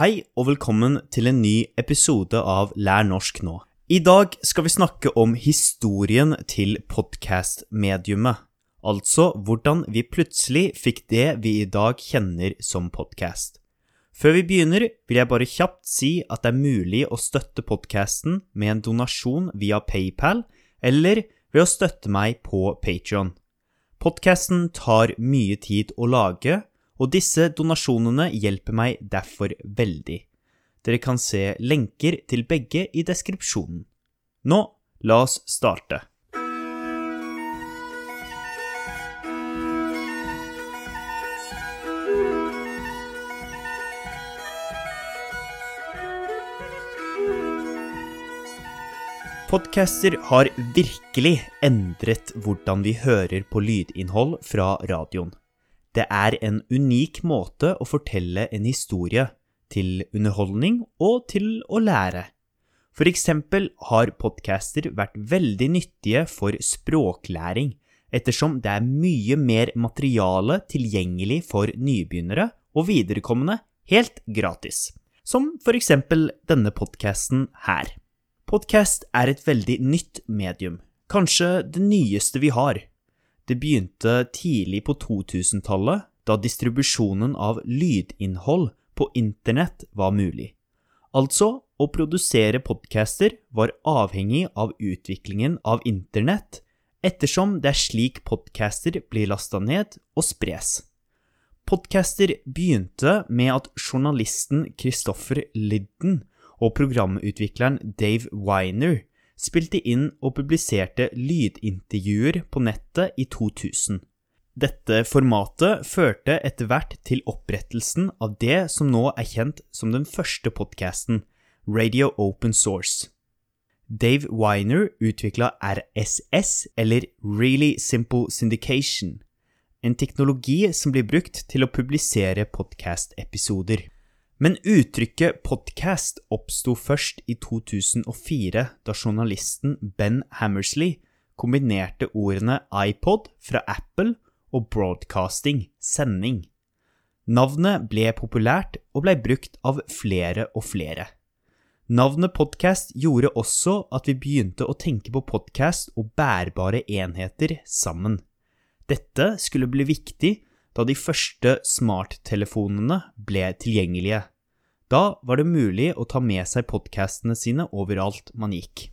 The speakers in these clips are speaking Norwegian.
Hei og velkommen til en ny episode av Lær norsk nå. I dag skal vi snakke om historien til podkastmediumet. Altså hvordan vi plutselig fikk det vi i dag kjenner som podkast. Før vi begynner, vil jeg bare kjapt si at det er mulig å støtte podkasten med en donasjon via PayPal eller ved å støtte meg på Patrion. Podkasten tar mye tid å lage, og disse donasjonene hjelper meg derfor veldig. Dere kan se lenker til begge i deskripsjonen. Nå, la oss starte. Podcaster har virkelig endret hvordan vi hører på lydinnhold fra radioen. Det er en unik måte å fortelle en historie, til underholdning og til å lære. For eksempel har podcaster vært veldig nyttige for språklæring, ettersom det er mye mer materiale tilgjengelig for nybegynnere og viderekommende helt gratis. Som for eksempel denne podcasten her. Podcast er et veldig nytt medium, kanskje det nyeste vi har. Det begynte tidlig på 2000-tallet, da distribusjonen av lydinnhold på internett var mulig. Altså, å produsere podcaster var avhengig av utviklingen av internett, ettersom det er slik podcaster blir lasta ned og spres. Podcaster begynte med at journalisten Christopher Lidden og programutvikleren Dave Winer spilte inn og publiserte lydintervjuer på nettet i 2000. Dette formatet førte etter hvert til opprettelsen av det som nå er kjent som den første podkasten, Radio Open Source. Dave Winer utvikla RSS, eller Really Simple Syndication, en teknologi som blir brukt til å publisere podkast-episoder. Men uttrykket podcast oppsto først i 2004, da journalisten Ben Hammersley kombinerte ordene iPod fra Apple og broadcasting, sending. Navnet ble populært og blei brukt av flere og flere. Navnet podcast gjorde også at vi begynte å tenke på podcast og bærbare enheter sammen. Dette skulle bli viktig da de første smarttelefonene ble tilgjengelige. Da var det mulig å ta med seg podkastene sine overalt man gikk.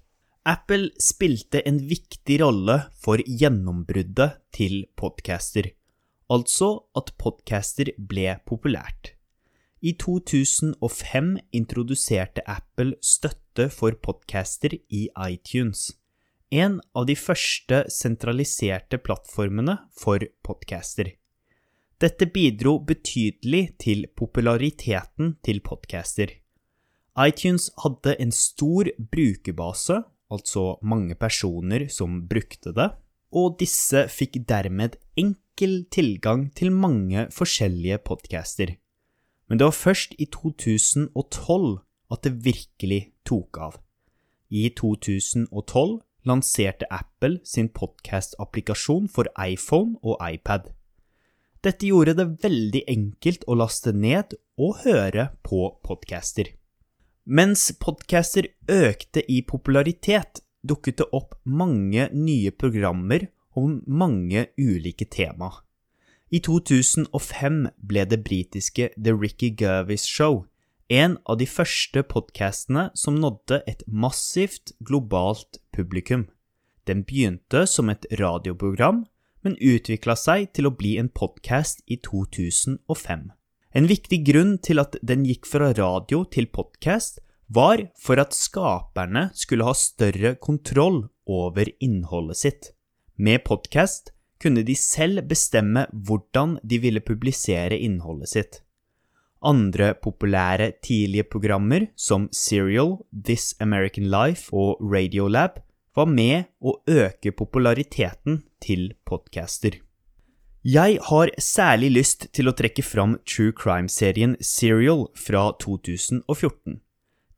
Apple spilte en viktig rolle for gjennombruddet til podcaster, altså at podcaster ble populært. I 2005 introduserte Apple støtte for podcaster i iTunes, en av de første sentraliserte plattformene for podcaster. Dette bidro betydelig til populariteten til podcaster. iTunes hadde en stor brukerbase, altså mange personer som brukte det, og disse fikk dermed enkel tilgang til mange forskjellige podcaster. Men det var først i 2012 at det virkelig tok av. I 2012 lanserte Apple sin podcast-applikasjon for iPhone og iPad. Dette gjorde det veldig enkelt å laste ned og høre på podcaster. Mens podcaster økte i popularitet, dukket det opp mange nye programmer om mange ulike tema. I 2005 ble det britiske The Ricky Gervais Show en av de første podkastene som nådde et massivt globalt publikum. Den begynte som et radioprogram, men utvikla seg til å bli en podkast i 2005. En viktig grunn til at den gikk fra radio til podkast, var for at skaperne skulle ha større kontroll over innholdet sitt. Med podkast kunne de selv bestemme hvordan de ville publisere innholdet sitt. Andre populære tidlige programmer som Serial, This American Life og Radiolab var med å øke populariteten til podcaster. Jeg har særlig lyst til å trekke fram true crime-serien Serial fra 2014.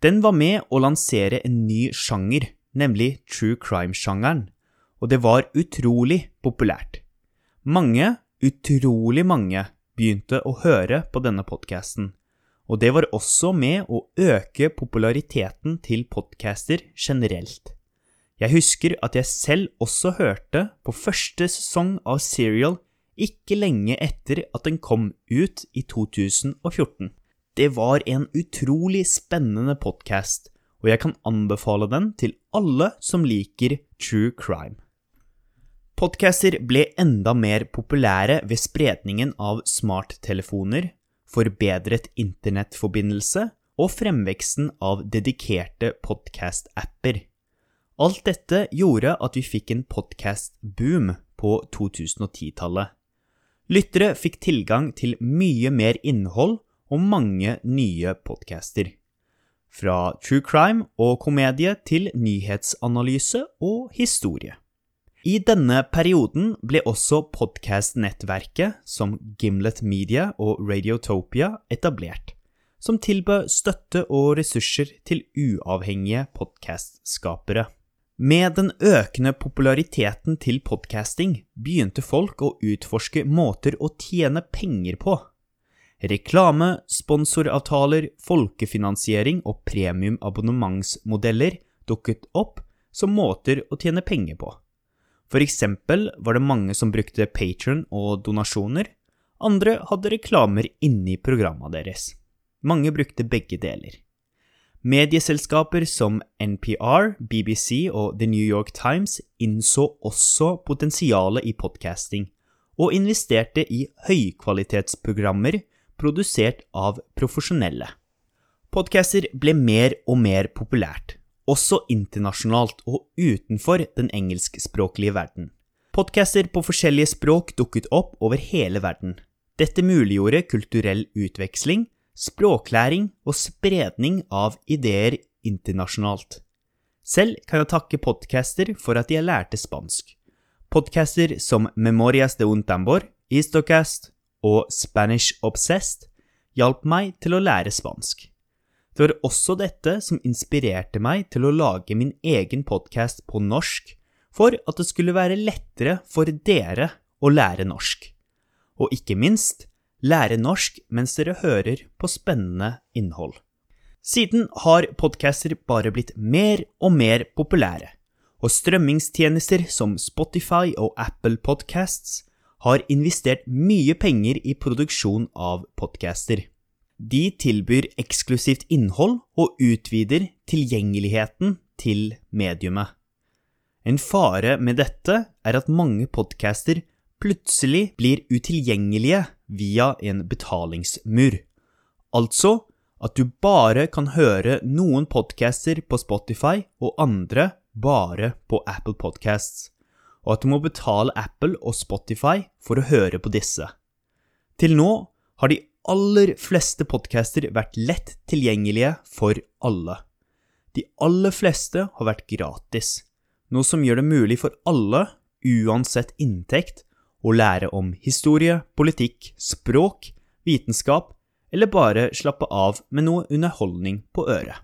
Den var med å lansere en ny sjanger, nemlig true crime-sjangeren, og det var utrolig populært. Mange, utrolig mange, begynte å høre på denne podkasten, og det var også med å øke populariteten til podcaster generelt. Jeg husker at jeg selv også hørte på første sesong av Serial ikke lenge etter at den kom ut i 2014. Det var en utrolig spennende podkast, og jeg kan anbefale den til alle som liker true crime. Podcaster ble enda mer populære ved spredningen av smarttelefoner, forbedret internettforbindelse og fremveksten av dedikerte podcast-apper. Alt dette gjorde at vi fikk en podcast-boom på 2010-tallet. Lyttere fikk tilgang til mye mer innhold og mange nye podcaster. Fra true crime og komedie til nyhetsanalyse og historie. I denne perioden ble også podkast-nettverket som Gimlet Media og Radiotopia etablert, som tilbød støtte og ressurser til uavhengige podkastskapere. Med den økende populariteten til podcasting begynte folk å utforske måter å tjene penger på. Reklame, sponsoravtaler, folkefinansiering og premiumabonnementsmodeller dukket opp som måter å tjene penger på. For eksempel var det mange som brukte patron og donasjoner, andre hadde reklamer inni programmet deres. Mange brukte begge deler. Medieselskaper som NPR, BBC og The New York Times innså også potensialet i podcasting, og investerte i høykvalitetsprogrammer produsert av profesjonelle. Podcaster ble mer og mer populært, også internasjonalt og utenfor den engelskspråklige verden. Podcaster på forskjellige språk dukket opp over hele verden. Dette muliggjorde kulturell utveksling, språklæring og spredning av ideer internasjonalt. Selv kan jeg takke podcaster for at jeg lærte spansk. Podcaster som Memorias de un tambor, Istocast og Spanish Obsessed hjalp meg til å lære spansk. Det var også dette som inspirerte meg til å lage min egen podkast på norsk, for at det skulle være lettere for dere å lære norsk. Og ikke minst lære norsk mens dere hører på spennende innhold. Siden har podcaster bare blitt mer og mer populære, og strømmingstjenester som Spotify og Apple Podcasts har investert mye penger i produksjon av podcaster. De tilbyr eksklusivt innhold og utvider tilgjengeligheten til mediumet. En fare med dette er at mange podcaster plutselig blir utilgjengelige via en betalingsmur. Altså at du bare kan høre noen podcaster på Spotify og andre bare på Apple Podcasts, og at du må betale Apple og Spotify for å høre på disse. Til nå har de aller fleste podcaster vært lett tilgjengelige for alle. De aller fleste har vært gratis, noe som gjør det mulig for alle, uansett inntekt, å lære om historie, politikk, språk, vitenskap, eller bare slappe av med noe underholdning på øret.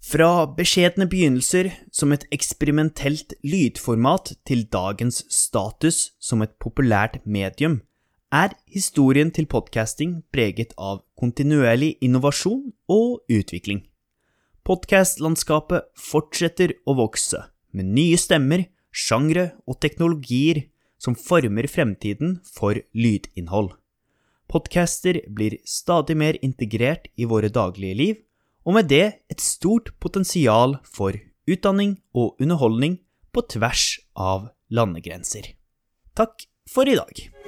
Fra beskjedne begynnelser som et eksperimentelt lydformat til dagens status som et populært medium, er historien til podcasting preget av kontinuerlig innovasjon og utvikling. Podcastlandskapet fortsetter å vokse, med nye stemmer, sjangre og teknologier som former fremtiden for lydinnhold. Podcaster blir stadig mer integrert i våre daglige liv, og med det et stort potensial for utdanning og underholdning på tvers av landegrenser. Takk for i dag.